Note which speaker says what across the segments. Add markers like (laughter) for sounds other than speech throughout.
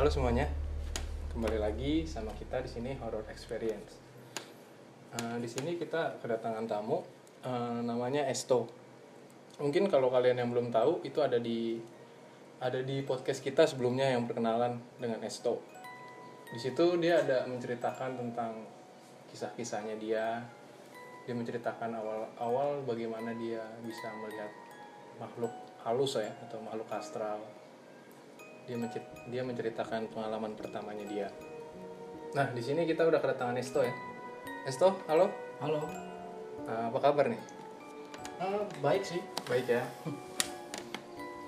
Speaker 1: Halo semuanya, kembali lagi sama kita di sini Horror Experience. Eh, di sini kita kedatangan tamu, eh, namanya Esto. Mungkin kalau kalian yang belum tahu, itu ada di ada di podcast kita sebelumnya yang perkenalan dengan Esto. Di situ dia ada menceritakan tentang kisah-kisahnya dia. Dia menceritakan awal-awal bagaimana dia bisa melihat makhluk halus ya atau makhluk astral dia dia menceritakan pengalaman pertamanya dia. Nah, di sini kita udah kedatangan Esto ya. Esto, halo.
Speaker 2: Halo.
Speaker 1: Eh, apa kabar nih?
Speaker 2: Ah, baik sih.
Speaker 1: Baik ya.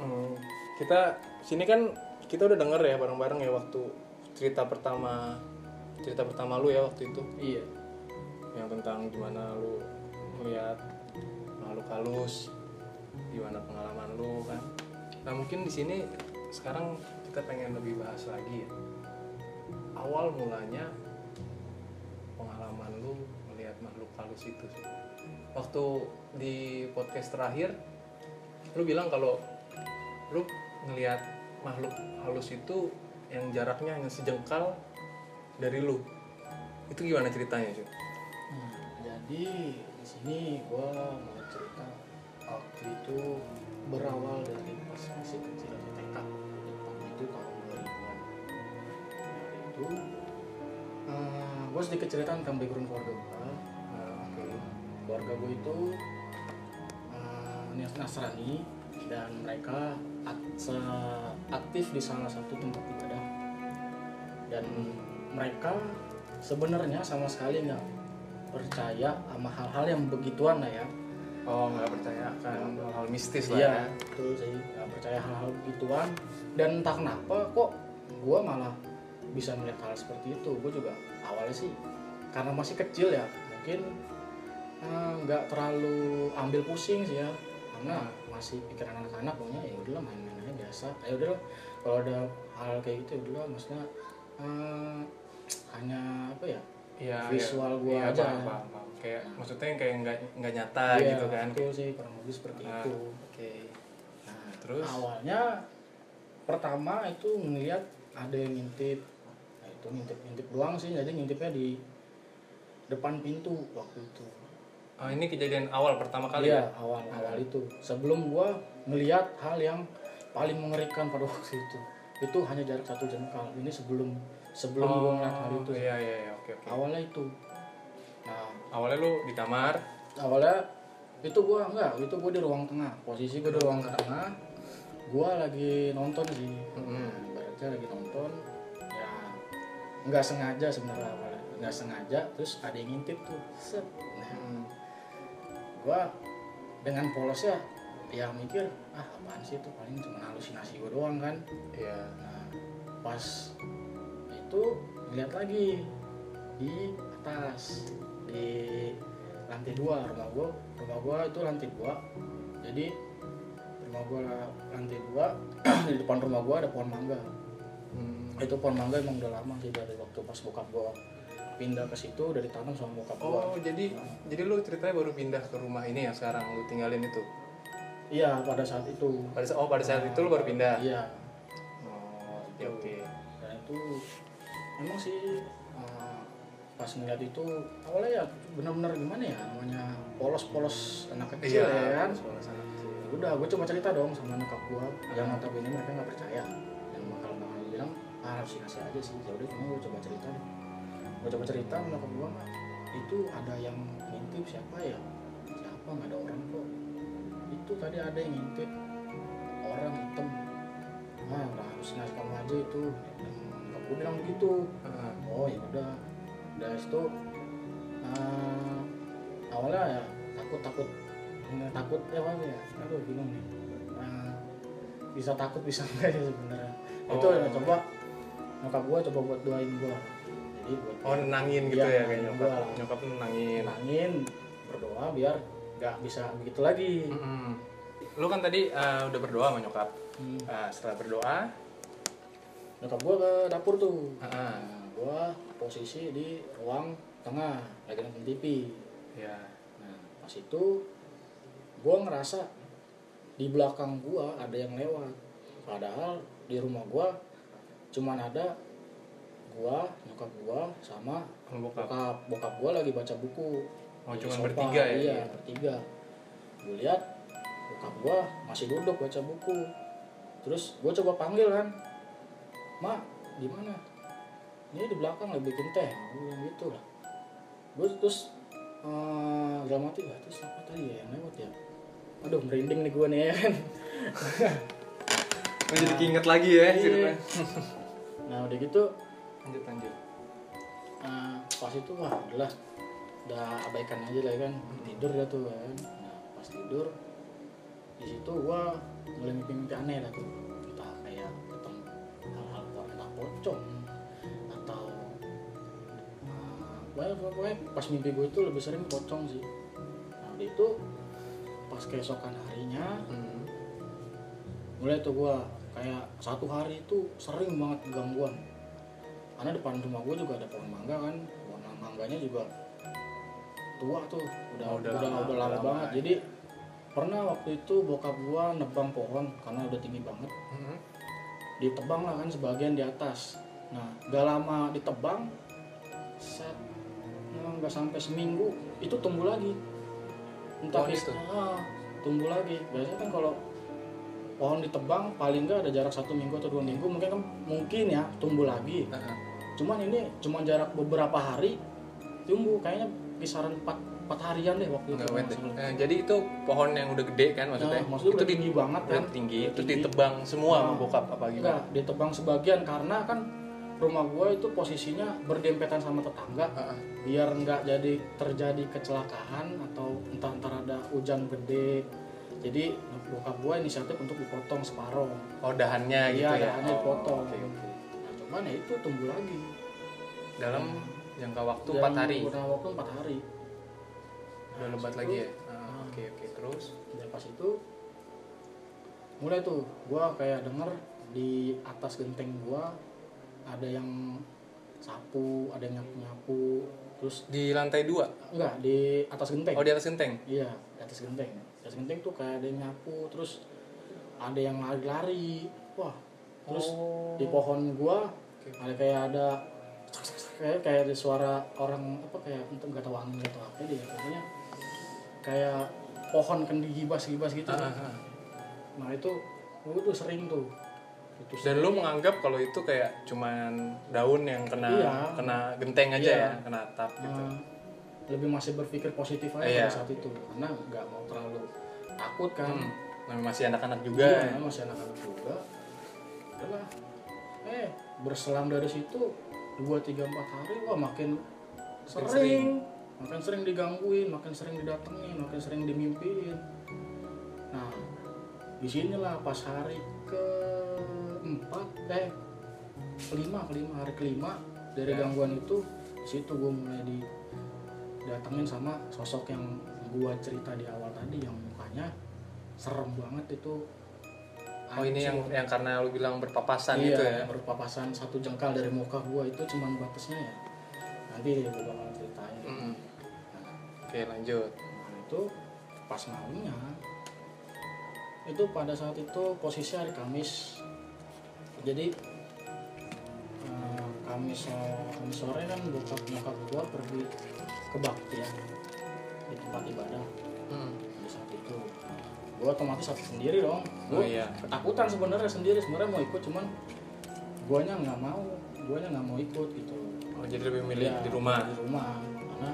Speaker 1: Hmm, kita sini kan kita udah denger ya bareng-bareng ya waktu cerita pertama cerita pertama lu ya waktu itu
Speaker 2: Iya.
Speaker 1: yang tentang gimana lu melihat makhluk halus, gimana pengalaman lu kan. Nah mungkin di sini sekarang kita pengen lebih bahas lagi ya. Awal mulanya pengalaman lu melihat makhluk halus itu. sih. Waktu di podcast terakhir, lu bilang kalau lu ngelihat makhluk halus itu yang jaraknya hanya sejengkal dari lu. Itu gimana ceritanya cuy?
Speaker 2: Nah, jadi di sini gua mau cerita waktu itu berawal dari pas masih kecil itu eh, gua sedikit cerita tentang background keluarga gua.
Speaker 1: Nah, oke.
Speaker 2: Keluarga gua itu eh, Nasrani dan mereka aktif di salah satu tempat ibadah dan mereka sebenarnya sama sekali nggak percaya sama hal-hal yang begituan lah ya
Speaker 1: Oh nggak percaya akan hal-hal mistis lah
Speaker 2: iya
Speaker 1: ya.
Speaker 2: betul sih nggak percaya hal-hal begituan dan entah kenapa kok gue malah bisa melihat hal seperti itu gue juga awalnya sih karena masih kecil ya mungkin eh, nggak terlalu ambil pusing sih ya karena masih pikiran anak-anak pokoknya ya udahlah main-main aja biasa ya udahlah kalau ada hal kayak gitu ya udahlah maksudnya eh, hanya apa ya
Speaker 1: Iya.
Speaker 2: Visual gua
Speaker 1: Iya,
Speaker 2: aja.
Speaker 1: paham, paham, paham. Kayak maksudnya yang kayak nggak nggak nyata
Speaker 2: Iya,
Speaker 1: gitu kan.
Speaker 2: betul sih kurang lebih seperti
Speaker 1: Ah,
Speaker 2: itu
Speaker 1: Oke.
Speaker 2: Nah,
Speaker 1: Terus?
Speaker 2: awalnya pertama itu ngelihat ada yang ngintip nah, itu ngintip ngintip doang sih jadi ngintipnya di depan pintu waktu itu.
Speaker 1: Oh, ini kejadian awal pertama kali
Speaker 2: iya
Speaker 1: ya?
Speaker 2: awal awal itu. Sebelum gua ngelihat hal yang paling mengerikan pada (laughs) waktu itu. Itu hanya jarak satu jengkal. Ini sebelum sebelum gua ngeliat hal itu
Speaker 1: Iya iya iya. Oke oke.
Speaker 2: awalnya itu. Nah
Speaker 1: Awalnya lu di kamar.
Speaker 2: awalnya itu gua enggak. Itu gua di ruang tengah. Posisi gua di ruang tengah. Gua lagi nonton sih. Nah, ibaratnya lagi nonton nggak sengaja sebenarnya nggak sengaja terus ada yang ngintip tuh. Nah
Speaker 1: Hmm.
Speaker 2: gua dengan polosnya ya mikir ah apaan sih itu? Paling cuma halusinasi gua doang kan?
Speaker 1: Iya.
Speaker 2: Nah, pas itu lihat lagi di atas di lantai dua rumah gua. Rumah gua itu lantai dua. Jadi rumah gua lantai dua (clears throat) di depan rumah gua ada pohon mangga. Itu pohon mangga emang udah lama sih dari waktu pas bokap gua pindah ke situ udah ditanam sama bokap gua.
Speaker 1: Oh jadi jadi lu ceritanya baru pindah ke rumah ini ya sekarang lu tinggalin itu.
Speaker 2: iya pada saat itu.
Speaker 1: Pada oh pada saat itu lu baru pindah.
Speaker 2: iya.
Speaker 1: Oh oke oke.
Speaker 2: dan itu emang sih uh, pas ngeliat itu awalnya ya benar-benar gimana ya namanya polos-polos anak kecil ya kan?
Speaker 1: sekolah sana kecil.
Speaker 2: udah gue coba cerita dong sama nyokap gue yang notabene mereka nggak percaya. Yang bakal bakal bilang ah halusinasi aja sih. Ya udah cuma gue coba cerita deh. Gue coba cerita nyokap gue itu ada yang ngintip siapa ya? Siapa? Nggak ada orang kok. Itu tadi ada yang ngintip orang hitam. Ah udah halusinasi kamu aja itu. Dan nyokap gue bilang begitu.
Speaker 1: Ah,
Speaker 2: oh ya udah. Udah itu eh, awalnya ya takut takut. Nggak takut. Ya apa ya? Aduh bingung nih. Nah, bisa takut bisa (laughs) enggak ya sebenarnya? Itu
Speaker 1: Oh.
Speaker 2: ya coba nyokap gua coba buat doain gua jadi buat
Speaker 1: Oh nenangin gitu
Speaker 2: Iya,
Speaker 1: ya kayak
Speaker 2: nenangin
Speaker 1: nyokap.
Speaker 2: gua.
Speaker 1: Nyokap nenangin.
Speaker 2: nangin berdoa biar nggak bisa begitu lagi
Speaker 1: Mm-mm. Lu kan tadi eh, udah berdoa sama nyokap.
Speaker 2: Hmm.
Speaker 1: Ah, setelah berdoa,
Speaker 2: nyokap gua ke dapur tuh
Speaker 1: ah,
Speaker 2: nah, gua posisi di ruang tengah lagi nonton TV
Speaker 1: ya.
Speaker 2: Nah, pas itu gue ngerasa di belakang gua ada yang lewat. Padahal di rumah gua cuman ada gua nyokap gua sama
Speaker 1: Bokap.
Speaker 2: bokap. Bokap gua lagi baca buku.
Speaker 1: Oh, cuman
Speaker 2: sofa,
Speaker 1: bertiga ya?
Speaker 2: iya bertiga. Gue lihat bokap gua masih duduk baca buku. Terus gua coba panggil kan mak di mana? Ini di belakang lagi bikin teh. Gue gitu lah. Gue terus eh dalam hati "Lah, terus apa tadi ya yang lewat ya? Aduh merinding nih gue nih ya kan? (laughs)
Speaker 1: Jadi keinget lagi ya
Speaker 2: Iya.
Speaker 1: ceritanya. (laughs)
Speaker 2: nah udah gitu
Speaker 1: Lanjut lanjut.
Speaker 2: eh, pas itu wah udah udah abaikan aja lah kan. Tidur ya tuh kan. Nah pas tidur di situ gua mulai mimpi-mimpi aneh lah tuh. Entah kayak ketemu hal-hal entah pocong atau eh, pokoknya, pokoknya pas mimpi gue itu lebih sering pocong sih. Nah udah itu pas keesokan harinya
Speaker 1: Hmm.
Speaker 2: mulai tuh gua kayak satu hari itu sering banget gangguan. Karena depan rumah gua juga ada pohon mangga kan pohon mangganya juga tua tuh udah
Speaker 1: Oh, udah
Speaker 2: udah,
Speaker 1: lama,
Speaker 2: udah lama
Speaker 1: lama
Speaker 2: banget.
Speaker 1: ya.
Speaker 2: jadi pernah waktu itu bokap gua nebang pohon karena udah tinggi banget.
Speaker 1: Hmm.
Speaker 2: ditebang lah kan sebagian di atas. Nah gak lama ditebang set nah, nggak sampai seminggu itu tumbuh lagi. Entah is-
Speaker 1: itu?
Speaker 2: ah, tumbuh lagi. Biasanya kan kalau pohon ditebang paling nggak ada jarak satu minggu atau dua minggu mungkin kan mungkin ya tumbuh lagi
Speaker 1: Heeh.
Speaker 2: cuman ini cuma jarak beberapa hari tumbuh kayaknya kisaran 4, 4 harian deh waktu itu
Speaker 1: Nggak. Eh, jadi itu pohon yang udah gede kan maksudnya?
Speaker 2: Nah, maksudnya
Speaker 1: itu di
Speaker 2: tinggi banget kan
Speaker 1: tinggi,
Speaker 2: Udah
Speaker 1: terus
Speaker 2: tinggi.
Speaker 1: ditebang semua
Speaker 2: Nah.
Speaker 1: bokap apa gimana?
Speaker 2: Enggak, ditebang sebagian karena kan rumah gua itu posisinya berdempetan sama tetangga
Speaker 1: Heeh.
Speaker 2: biar nggak jadi terjadi kecelakaan atau entah entar ada hujan gede jadi bokap gua inisiatif untuk dipotong separuh
Speaker 1: Oh dahannya gitu
Speaker 2: Iya,
Speaker 1: ya?
Speaker 2: dahannya
Speaker 1: Oh,
Speaker 2: dipotong.
Speaker 1: Oke oke.
Speaker 2: nah cuman ya itu tumbuh lagi
Speaker 1: Dalam jangka waktu
Speaker 2: Dan
Speaker 1: 4 hari.
Speaker 2: udah waktu empat hari
Speaker 1: Udah
Speaker 2: Nah,
Speaker 1: lebat
Speaker 2: situ,
Speaker 1: lagi ya? Ah, Oke oke terus.
Speaker 2: dari pas itu mulai tuh gua kayak denger di atas genteng gua ada yang sapu ada yang nyapu nyapu terus
Speaker 1: Di lantai dua?
Speaker 2: enggak di atas genteng
Speaker 1: Oh di atas genteng?
Speaker 2: iya di atas genteng di atas genteng tuh kayak ada yang nyapu terus ada yang lari-lari wah terus
Speaker 1: Oh.
Speaker 2: di pohon gua
Speaker 1: Oke.
Speaker 2: ada kayak ada kayak kayak ada suara orang apa kayak untuk nggak tahu angin atau apa dia pokoknya kayak pohon kan digibas-gibas gitu
Speaker 1: Ah, ah, ah.
Speaker 2: nah itu gua tuh sering tuh itu
Speaker 1: Dan lu menganggap kalau itu kayak cuman daun yang kena
Speaker 2: Iya.
Speaker 1: kena genteng aja
Speaker 2: Iya.
Speaker 1: ya, kena atap gitu.
Speaker 2: Nah, lebih masih berpikir positif aja
Speaker 1: Iya.
Speaker 2: pada saat itu karena nggak mau terlalu takut kan
Speaker 1: Hmm. Masih anak-anak juga.
Speaker 2: Iya, masih anak-anak juga udahlah eh berselang dari situ dua tiga empat hari wah makin sering,
Speaker 1: sering.
Speaker 2: makin sering digangguin makin sering didatengin makin sering dimimpiin nah di sinilah pas hari ke empat eh kelima kelima hari kelima dari
Speaker 1: Ya.
Speaker 2: gangguan itu di situ gue mulai didatengin sama sosok yang gua cerita di awal tadi yang mukanya serem banget itu
Speaker 1: Oh ini yang yang karena lu bilang berpapasan
Speaker 2: iya,
Speaker 1: itu ya.
Speaker 2: berpapasan satu jengkal dari muka gua itu cuman batasnya ya nanti gue bakal ceritain
Speaker 1: Mm-mm.
Speaker 2: nah,
Speaker 1: Oke lanjut.
Speaker 2: nah, itu pas malamnya itu pada saat itu posisi hari Kamis jadi eh, Kamis so- Kamis sore kan bokap nyokap gua pergi ke baktian di tempat ibadah.
Speaker 1: Hmm.
Speaker 2: di saat itu. Gue otomatis satu sendiri dong.
Speaker 1: Oh
Speaker 2: gue
Speaker 1: iya.
Speaker 2: ketakutan sebenarnya sendiri sebenarnya mau ikut cuman guanya nggak mau guanya nggak mau ikut gitu.
Speaker 1: Oh jadi lebih milih
Speaker 2: Iya,
Speaker 1: di rumah.
Speaker 2: di rumah. Karena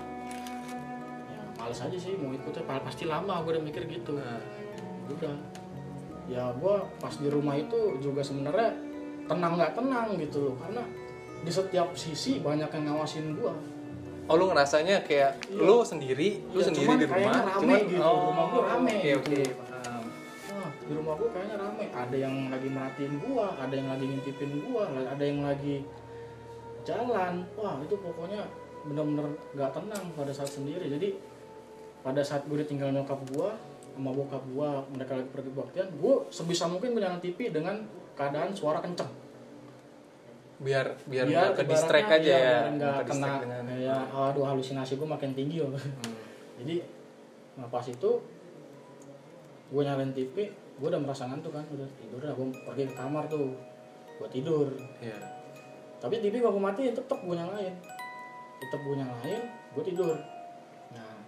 Speaker 2: ya males aja sih mau ikutnya. Pa- pasti lama gue udah mikir gitu.
Speaker 1: Nah,
Speaker 2: udah. Ya gue pas di rumah itu juga sebenarnya tenang nggak tenang gitu loh. Karena di setiap sisi banyak yang ngawasin gue
Speaker 1: Oh lu ngerasanya kayak
Speaker 2: Iya.
Speaker 1: lu sendiri, lu
Speaker 2: Iya,
Speaker 1: sendiri di rumah,
Speaker 2: rame
Speaker 1: cuman
Speaker 2: gitu,
Speaker 1: oh,
Speaker 2: rumah gua rame
Speaker 1: Oke
Speaker 2: gitu.
Speaker 1: oke. paham.
Speaker 2: Di rumah gua kayaknya rame. Ada yang lagi merhatiin gua, ada yang lagi ngintipin gua, ada yang lagi jalan. Wah, itu pokoknya bener-bener nggak tenang pada saat sendiri. Jadi pada saat gue ditinggal nyokap gua sama bokap gua, mereka lagi pergi baktian, gua sebisa mungkin menyalakan TV dengan keadaan suara kenceng.
Speaker 1: Biar biar nggak ke distract aja
Speaker 2: iya,
Speaker 1: ya.
Speaker 2: biar nggak kena
Speaker 1: dengan-
Speaker 2: kayak aduh halusinasi gua makin tinggi loh.
Speaker 1: Hmm. (laughs)
Speaker 2: jadi nah pas itu gue nyalain TV gue udah merasa ngantuk kan udah tidur dah gue pergi ke kamar tuh gue tidur
Speaker 1: Iya.
Speaker 2: tapi TV gak gue matiin tetep gue nyalain tetep gue nyalain gue tidur nah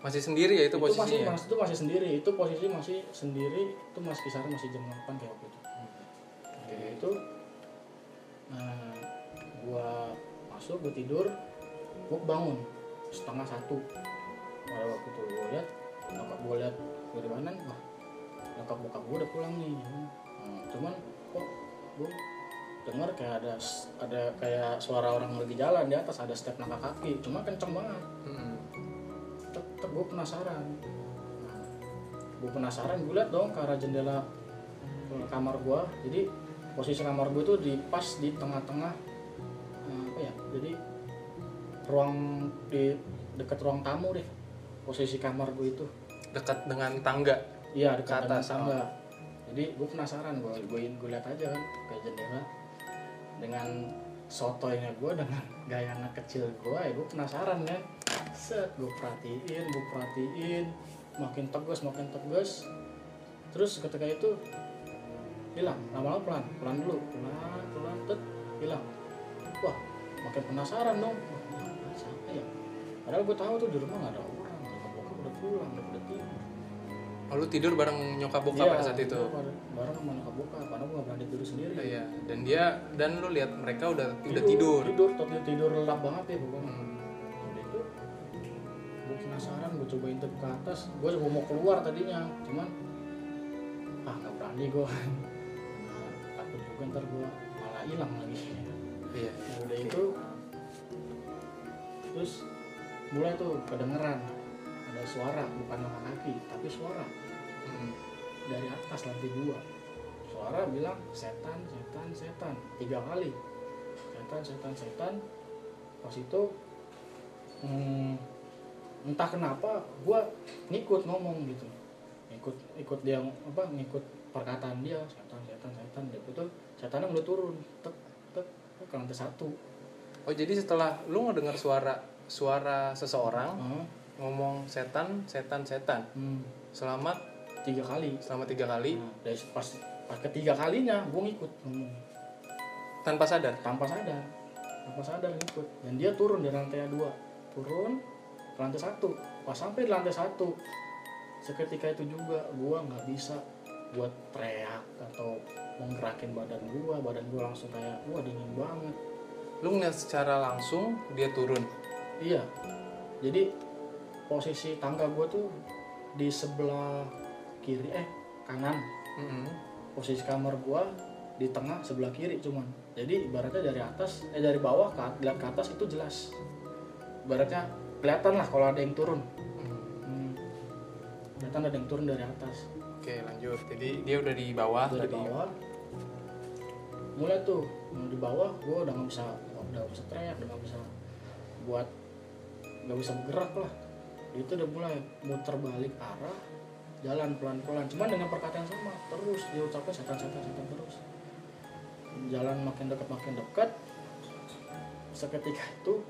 Speaker 1: Masih sendiri ya itu,
Speaker 2: itu masih
Speaker 1: posisinya.
Speaker 2: mas itu masih sendiri itu posisi masih sendiri itu masih kisaran masih jam 8 kayak waktu itu Jadi itu nah gua masuk gua tidur gua bangun setengah satu. Pada waktu itu gua lihat nyokap gua lihat gua di mana wah nyokap bokap gua udah pulang nih. Hmm, cuman kok gua dengar kayak ada ada kayak suara orang lagi jalan di atas ada step langkah kaki cuma kenceng banget.
Speaker 1: Mm-mm.
Speaker 2: tetep gue penasaran. Nah, gue penasaran gue liat dong ke arah jendela eh, kamar gue jadi posisi kamar gue tuh di pas di tengah-tengah eh, apa ya jadi ruang di dekat ruang tamu deh posisi kamar gue itu.
Speaker 1: Dekat dengan tangga.
Speaker 2: iya dekat
Speaker 1: atas,
Speaker 2: atas tangga. Jadi gue penasaran gue gue gue liat aja kan ke jendela. Dengan sotoynya gue dengan gaya anak kecil gue ya gue penasaran kan. Set gue perhatiin gue perhatiin. Makin tegas makin tegas. Terus ketika itu hilang. Lama-lama pelan pelan dulu. Pelan pelan tet hilang. Wah makin penasaran dong. Wah siapa ya? Padahal gue tahu tuh di rumah gak ada orang. Nyokap bokap udah pulang udah pada tidur.
Speaker 1: Oh, lu tidur bareng nyokap bokap pada saat itu.
Speaker 2: bareng- sama nyokap bokap. Karena gue gak berani tidur sendiri.
Speaker 1: Iya. Dan dia dan lu lihat mereka udah udah tidur.
Speaker 2: tidur. tidur tidur lelap banget ya pokoknya.
Speaker 1: Hmm.
Speaker 2: Udah itu gue penasaran gue coba intip ke atas. Gue mau keluar tadinya cuman ah nggak berani gue (laughs) juga ntar gue malah hilang lagi.
Speaker 1: Iya.
Speaker 2: nah, udah itu terus mulai tuh kedengeran. Ada suara bukan langkah kaki tapi suara.
Speaker 1: Mm.
Speaker 2: dari atas lantai dua. Suara bilang setan setan setan. Tiga kali. Setan setan setan. Pas itu hmm, entah kenapa gue ngikut ngomong gitu. Ikut ikut dia apa ngikut perkataan dia setan setan setan dia itu setannya mulai turun tek tek ke lantai satu.
Speaker 1: Oh, jadi setelah lu ngedengar suara suara seseorang
Speaker 2: Ah,
Speaker 1: ngomong setan, setan, setan
Speaker 2: hmm,
Speaker 1: selama
Speaker 2: tiga kali.
Speaker 1: Selama tiga kali.
Speaker 2: Nah, dari pas pas ketiga kalinya gue ngikut. Ngomong
Speaker 1: tanpa sadar.
Speaker 2: tanpa sadar. Tanpa sadar ngikut. Dan dia turun dari lantai dua. Turun ke lantai satu. Pas sampai di lantai satu seketika itu juga gua nggak bisa buat teriak atau menggerakin badan gua badan gua langsung kayak wah dingin banget
Speaker 1: Lu ngeliat secara langsung dia turun.
Speaker 2: iya jadi posisi tangga gua tuh di sebelah kiri eh kanan
Speaker 1: Mm-mm.
Speaker 2: posisi kamar gua di tengah sebelah kiri cuman jadi ibaratnya dari atas eh dari bawah ke ke atas itu jelas ibaratnya kelihatan lah kalau ada yang turun
Speaker 1: Mm.
Speaker 2: hmm. kelihatan ada yang turun dari atas
Speaker 1: Oke, lanjut. Jadi dia udah di bawah
Speaker 2: dari
Speaker 1: tadi.
Speaker 2: bawah. Mulai tuh di bawah gua udah nggak bisa udah nggak bisa teriak udah nggak bisa buat nggak bisa bergerak lah. Itu udah mulai muter balik arah jalan pelan-pelan. Cuman dengan perkataan sama terus dia ucapnya setan setan setan terus. Jalan makin dekat makin dekat. Seketika itu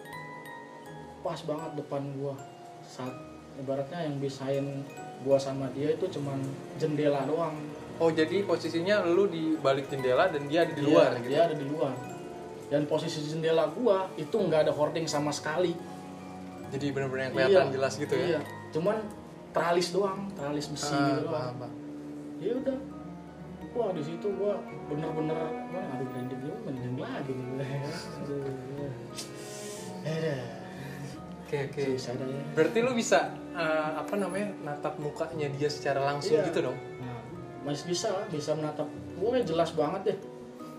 Speaker 2: pas banget depan gua. Saat ibaratnya yang bisain gua sama dia itu cuman jendela doang.
Speaker 1: Oh, jadi posisinya lu di balik jendela dan dia ada di
Speaker 2: Iya,
Speaker 1: luar gitu.
Speaker 2: dia ada di luar. Dan posisi jendela gua itu nggak ada hoarding sama sekali.
Speaker 1: Jadi benar-benar yang kelihatan
Speaker 2: Iya,
Speaker 1: jelas gitu ya.
Speaker 2: iya. Cuman teralis doang teralis besi
Speaker 1: Ah,
Speaker 2: gitu doang. ya udah. Wah di situ gua bener-bener wah aduh dulu merinding lagi nih. Gue (laughs) aduh ya
Speaker 1: Oke, oke.
Speaker 2: susah dah ya
Speaker 1: Berarti lu bisa eh, apa namanya? natap mukanya dia secara langsung
Speaker 2: Iya.
Speaker 1: gitu dong.
Speaker 2: nah, masih bisa bisa menatap gue jelas banget deh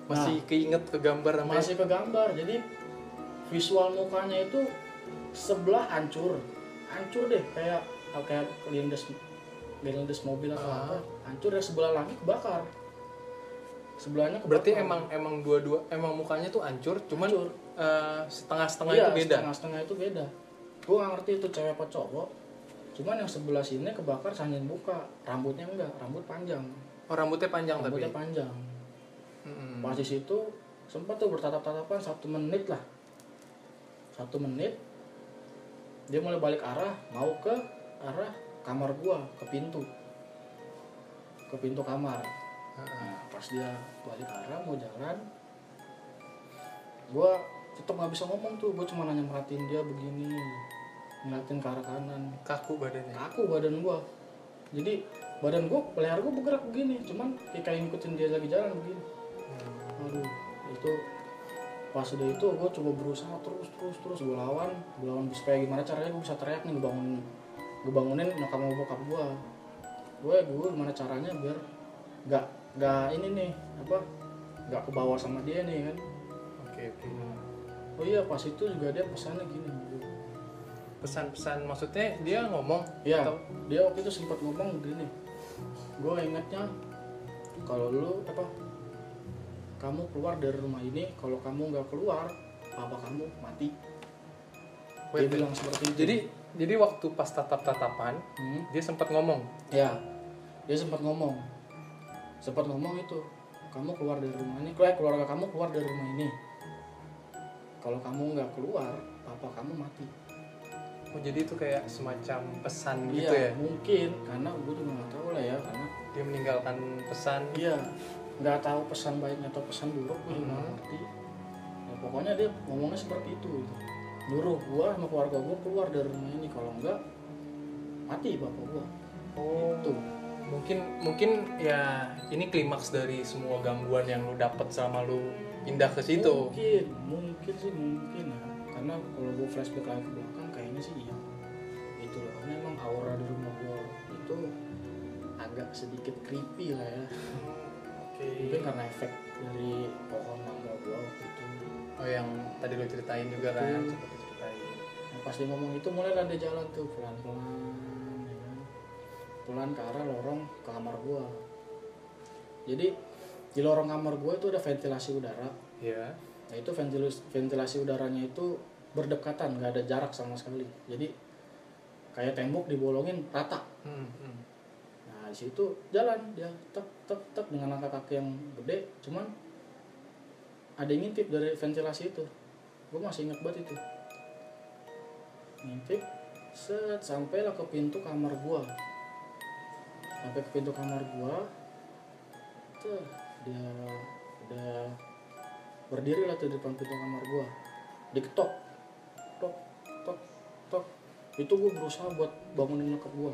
Speaker 1: Masih keinget ke gambar sama
Speaker 2: Nah. masih ke gambar jadi visual mukanya itu sebelah hancur hancur deh kayak kayak lindes lindes mobil atau
Speaker 1: Ah.
Speaker 2: apa hancur dan sebelah lagi kebakar sebelahnya kebakar
Speaker 1: Berarti emang emang dua-dua emang mukanya tuh hancur, cuman
Speaker 2: Hancur.
Speaker 1: eh, setengah-setengah
Speaker 2: iya,
Speaker 1: itu beda.
Speaker 2: setengah-setengah itu beda gue gak ngerti itu cewek apa cowok. Cuman yang sebelah sini kebakar sambil buka rambutnya enggak rambut panjang.
Speaker 1: Oh, rambutnya panjang
Speaker 2: rambutnya
Speaker 1: tapi.
Speaker 2: panjang.
Speaker 1: Mm-mm.
Speaker 2: pas di situ sempat tuh bertatap-tatapan satu menit lah. Satu menit dia mulai balik arah mau ke arah kamar gua ke pintu. Ke pintu kamar. Nah pas dia balik arah mau jalan gue tetap nggak bisa ngomong tuh. Gue cuma nanya merhatiin dia begini ngeliatin ke arah kanan.
Speaker 1: Kaku badannya?
Speaker 2: Kaku badan gue jadi badan gue leher gue bergerak begini. Cuman kayak kayak ngikutin dia lagi jalan begini. Aduh itu pas udah itu gue coba berusaha terus terus terus. Gue lawan gue lawan supaya gimana caranya gue bisa teriak nih gue bangun gue bangunin nyokap sama bokap gue gue gue gimana caranya biar nggak nggak ini nih apa nggak ke bawah sama dia nih kan?
Speaker 1: Oke oke.
Speaker 2: Oh iya pas itu juga dia pesannya gini
Speaker 1: pesan-pesan maksudnya dia ngomong
Speaker 2: ya
Speaker 1: atau
Speaker 2: dia waktu itu sempat ngomong begini gue ingatnya kalau lu apa kamu keluar dari rumah ini kalau kamu nggak keluar papa kamu mati. Dia
Speaker 1: Wait,
Speaker 2: bilang seperti itu.
Speaker 1: jadi jadi waktu pas tatap-tatapan
Speaker 2: Hmm,
Speaker 1: dia sempat ngomong?
Speaker 2: Ya dia sempat ngomong. Sempat ngomong itu kamu keluar dari rumah ini keluar keluarga kamu keluar dari rumah ini. Kalau kamu nggak keluar papa kamu mati
Speaker 1: oh jadi itu kayak semacam pesan
Speaker 2: iya
Speaker 1: gitu ya
Speaker 2: mungkin karena gue juga nggak tahu lah ya karena
Speaker 1: dia meninggalkan pesan
Speaker 2: Iya, nggak tahu pesan baik atau pesan buruk gue juga
Speaker 1: Mhm.
Speaker 2: ngerti. Ya, pokoknya dia ngomongnya seperti itu. Gitu. Nyuruh gua sama keluarga gua keluar dari rumah ini kalau enggak mati bapak gua.
Speaker 1: oh
Speaker 2: Tuh.
Speaker 1: mungkin mungkin ya ini klimaks dari semua gangguan yang lu dapat selama lu pindah ke situ
Speaker 2: Mungkin, mungkin sih mungkin ya. Karena kalau gua flashback lagi ke belakang kayaknya sih iya. Itu loh. Karena emang aura di rumah gua itu agak sedikit creepy lah ya.
Speaker 1: oke
Speaker 2: Mungkin karena efek dari pohon mangga gua waktu itu.
Speaker 1: oh yang tadi lu ceritain juga kan
Speaker 2: Betul.
Speaker 1: sempat diceritain
Speaker 2: Nah, pas dia ngomong itu mulailah dia jalan tuh pelan-pelan ya kan. Pelan ke arah lorong kamar gua. Jadi di lorong kamar gua itu ada ventilasi udara.
Speaker 1: ya
Speaker 2: Nah, itu ventilasi ventilasi udaranya itu berdekatan, nggak ada jarak sama sekali. Jadi kayak tembok dibolongin rata.
Speaker 1: hmm, hmm.
Speaker 2: Nah, di situ jalan dia tek tek tek dengan langkah kaki yang gede, cuman ada yang ngintip dari ventilasi itu. Gue masih ingat banget itu. Ngintip, set sampailah ke pintu kamar gua. Sampai ke pintu kamar gua, tuh dia udah berdiri lah tuh di depan pintu kamar gua. Diketok, tok, tok. Itu gue berusaha buat bangunin nyokap gua.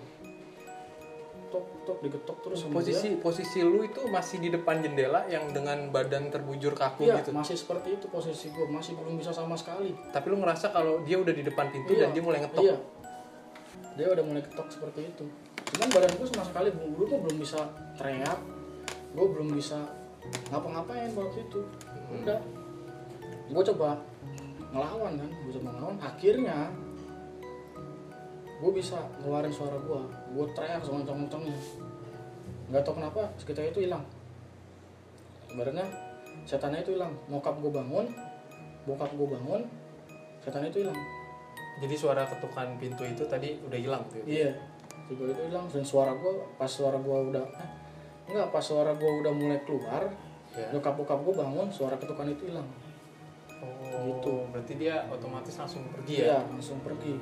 Speaker 2: Tok tok digetok terus sama
Speaker 1: posisi posisi lu itu masih di depan jendela yang dengan badan terbujur kaku
Speaker 2: dia. Iya,
Speaker 1: gitu?
Speaker 2: masih seperti itu posisi gue masih belum bisa sama sekali.
Speaker 1: Tapi lu ngerasa kalau dia udah di depan pintu
Speaker 2: Iya,
Speaker 1: dan dia mulai ngetok?
Speaker 2: iya. Dia udah mulai ketok seperti itu. Cuman badan gue sama sekali dulu gue belum bisa teriak. Gue belum bisa ngapa-ngapain waktu itu. Udah gue coba ngelawan kan gue coba ngelawan. Akhirnya gue bisa ngeluarin suara gue gue teriak sekencang-kencangnya nggak tahu kenapa sekitar itu hilang. Sebenarnya setannya itu hilang. Nyokap gue bangun bokap gue bangun setannya itu hilang.
Speaker 1: Jadi suara ketukan pintu itu tadi udah hilang tuh
Speaker 2: iya. Tiba itu hilang dan suara gue pas suara gue udah eh, enggak pas suara gue udah mulai keluar
Speaker 1: ya.
Speaker 2: nyokap bokap gue bangun suara ketukan itu hilang
Speaker 1: oh.
Speaker 2: Gitu.
Speaker 1: berarti dia otomatis langsung pergi
Speaker 2: iya
Speaker 1: ya
Speaker 2: langsung pergi.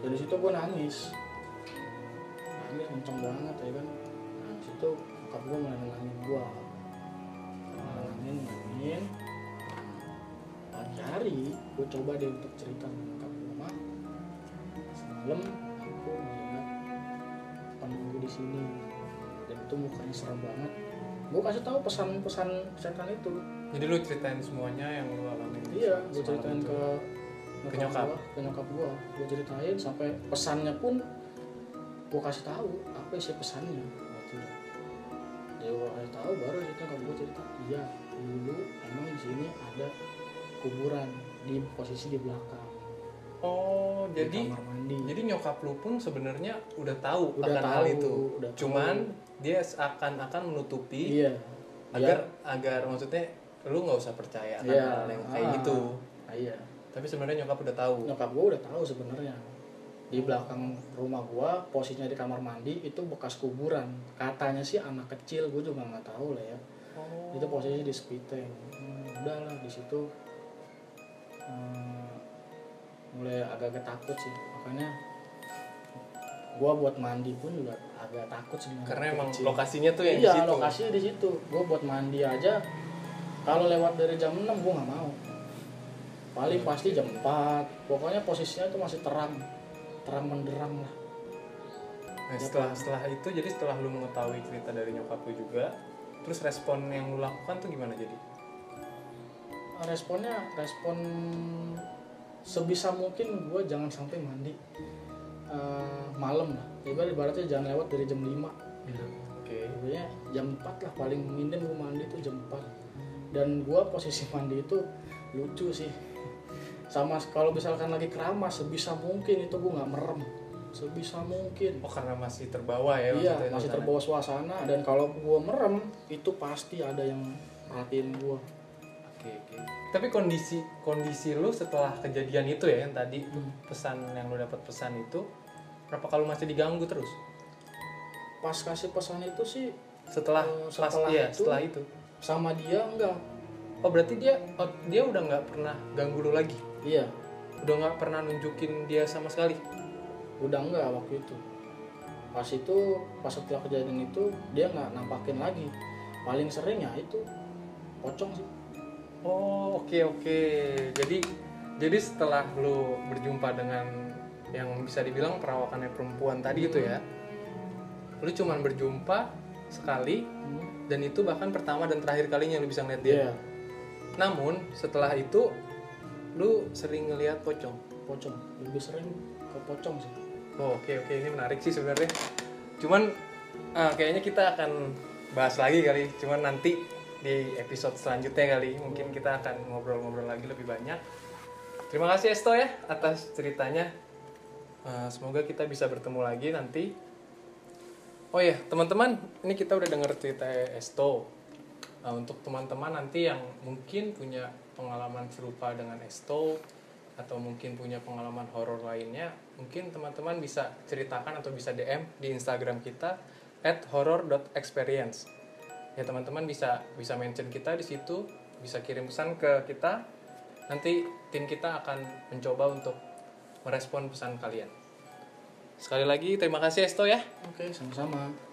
Speaker 2: Dari situ gue nangis. Nangis kenceng banget ya kan? Nah situ bokap gue mulai nenangin gue nenangin nenangin Nah, pagi hari gue coba deh untuk cerita sama bokap gue mah semalam aku melihat panggungku di sini. Dan itu mukanya serem banget. Gue kasih tahu pesan-pesan setan itu.
Speaker 1: Jadi lu ceritain semuanya yang lu alamin
Speaker 2: Iya, gue ceritain
Speaker 1: itu.
Speaker 2: ke
Speaker 1: Ke nyokap?
Speaker 2: gua, ke nyokap gue. Gue ceritain sampai pesannya pun gue kasih tahu apa isi pesannya. Waktu itu. Dia gue kasih tahu baru itu nyokap gue cerita. Iya, dulu emang di sini ada kuburan di posisi di belakang.
Speaker 1: oh
Speaker 2: di
Speaker 1: jadi
Speaker 2: kamar mandi.
Speaker 1: jadi nyokap lu pun sebenarnya udah tahu
Speaker 2: Udah
Speaker 1: akan
Speaker 2: tahu,
Speaker 1: hal itu
Speaker 2: udah tahu.
Speaker 1: cuman dia akan-akan menutupi
Speaker 2: iya.
Speaker 1: agar agar maksudnya lu nggak usah percaya akan
Speaker 2: Iya.
Speaker 1: hal yang kayak
Speaker 2: Ah.
Speaker 1: gitu
Speaker 2: Ah, iya.
Speaker 1: tapi sebenarnya nyokap udah tahu
Speaker 2: Nyokap gue udah tahu sebenarnya. Di belakang rumah gua posisinya di kamar mandi itu bekas kuburan. Katanya sih anak kecil, gue juga nggak tahu lah ya.
Speaker 1: oh.
Speaker 2: itu posisi di spiteng hmm, udah lah di situ hmm, mulai agak-agak takut sih makanya gua buat mandi pun juga agak takut sebenarnya
Speaker 1: karena emang
Speaker 2: kecil.
Speaker 1: lokasinya tuh yang di
Speaker 2: iya
Speaker 1: situ
Speaker 2: lokasinya di situ gue buat mandi aja kalau lewat dari jam 6 gue nggak mau. Paling
Speaker 1: Hmm.
Speaker 2: pasti jam 4 pokoknya posisinya itu masih terang. Terang menderang lah.
Speaker 1: Nah, setelah setelah itu jadi setelah lu mengetahui cerita dari nyokap lu juga, terus respon yang lu lakukan tuh gimana jadi?
Speaker 2: responnya respon sebisa mungkin gue jangan sampai mandi. Eh, malam lah. Ibarat ibaratnya jangan lewat dari jam 5
Speaker 1: Oke.
Speaker 2: Pokoknya jam 4 lah paling minim gue mandi tuh jam 4 dan gue posisi mandi itu lucu sih sama kalau misalkan lagi keramas sebisa mungkin itu gue nggak merem sebisa mungkin
Speaker 1: Oh karena masih terbawa ya
Speaker 2: iya masih terbawa suasana dan kalau gue merem itu pasti ada yang perhatiin gue
Speaker 1: Oke oke. Tapi kondisi kondisi lu setelah kejadian itu ya yang tadi
Speaker 2: Hmm.
Speaker 1: pesan yang lu dapat pesan itu, berapa kalau masih diganggu terus?
Speaker 2: pas kasih pesan itu sih
Speaker 1: Setelah
Speaker 2: Eh,
Speaker 1: pas
Speaker 2: setelah
Speaker 1: iya,
Speaker 2: itu-
Speaker 1: setelah itu.
Speaker 2: Sama dia enggak.
Speaker 1: Oh berarti dia oh, dia udah nggak pernah ganggu lu lagi?
Speaker 2: iya.
Speaker 1: Udah nggak pernah nunjukin dia sama sekali?
Speaker 2: udah enggak waktu itu. Pas itu pas setelah kejadian itu dia nggak nampakin lagi. Paling sering ya itu. Pocong sih.
Speaker 1: Oh oke oke. Jadi jadi setelah lu berjumpa dengan yang bisa dibilang perawakannya perempuan tadi itu ya, lu cuman berjumpa sekali dan itu bahkan pertama dan terakhir kalinya lu bisa ngeliat dia.
Speaker 2: Iya,
Speaker 1: Namun setelah itu lu sering ngeliat pocong.
Speaker 2: pocong lebih sering ke pocong sih
Speaker 1: Oh oke oke ini menarik sih sebenarnya. Cuman eh, kayaknya kita akan bahas lagi kali. Cuman nanti di episode selanjutnya kali mungkin kita akan ngobrol-ngobrol lagi lebih banyak. Terima kasih Esto ya atas ceritanya. Eh, semoga kita bisa bertemu lagi nanti. Oh ya teman-teman, ini kita udah denger cerita Esto. Nah, untuk teman-teman nanti yang mungkin punya pengalaman serupa dengan Esto atau mungkin punya pengalaman horor lainnya, mungkin teman-teman bisa ceritakan atau bisa DM di Instagram kita @horror.experience. Ya teman-teman bisa bisa mention kita di situ, bisa kirim pesan ke kita. Nanti tim kita akan mencoba untuk merespon pesan kalian. Sekali lagi terima kasih Esto ya.
Speaker 2: oke sama-sama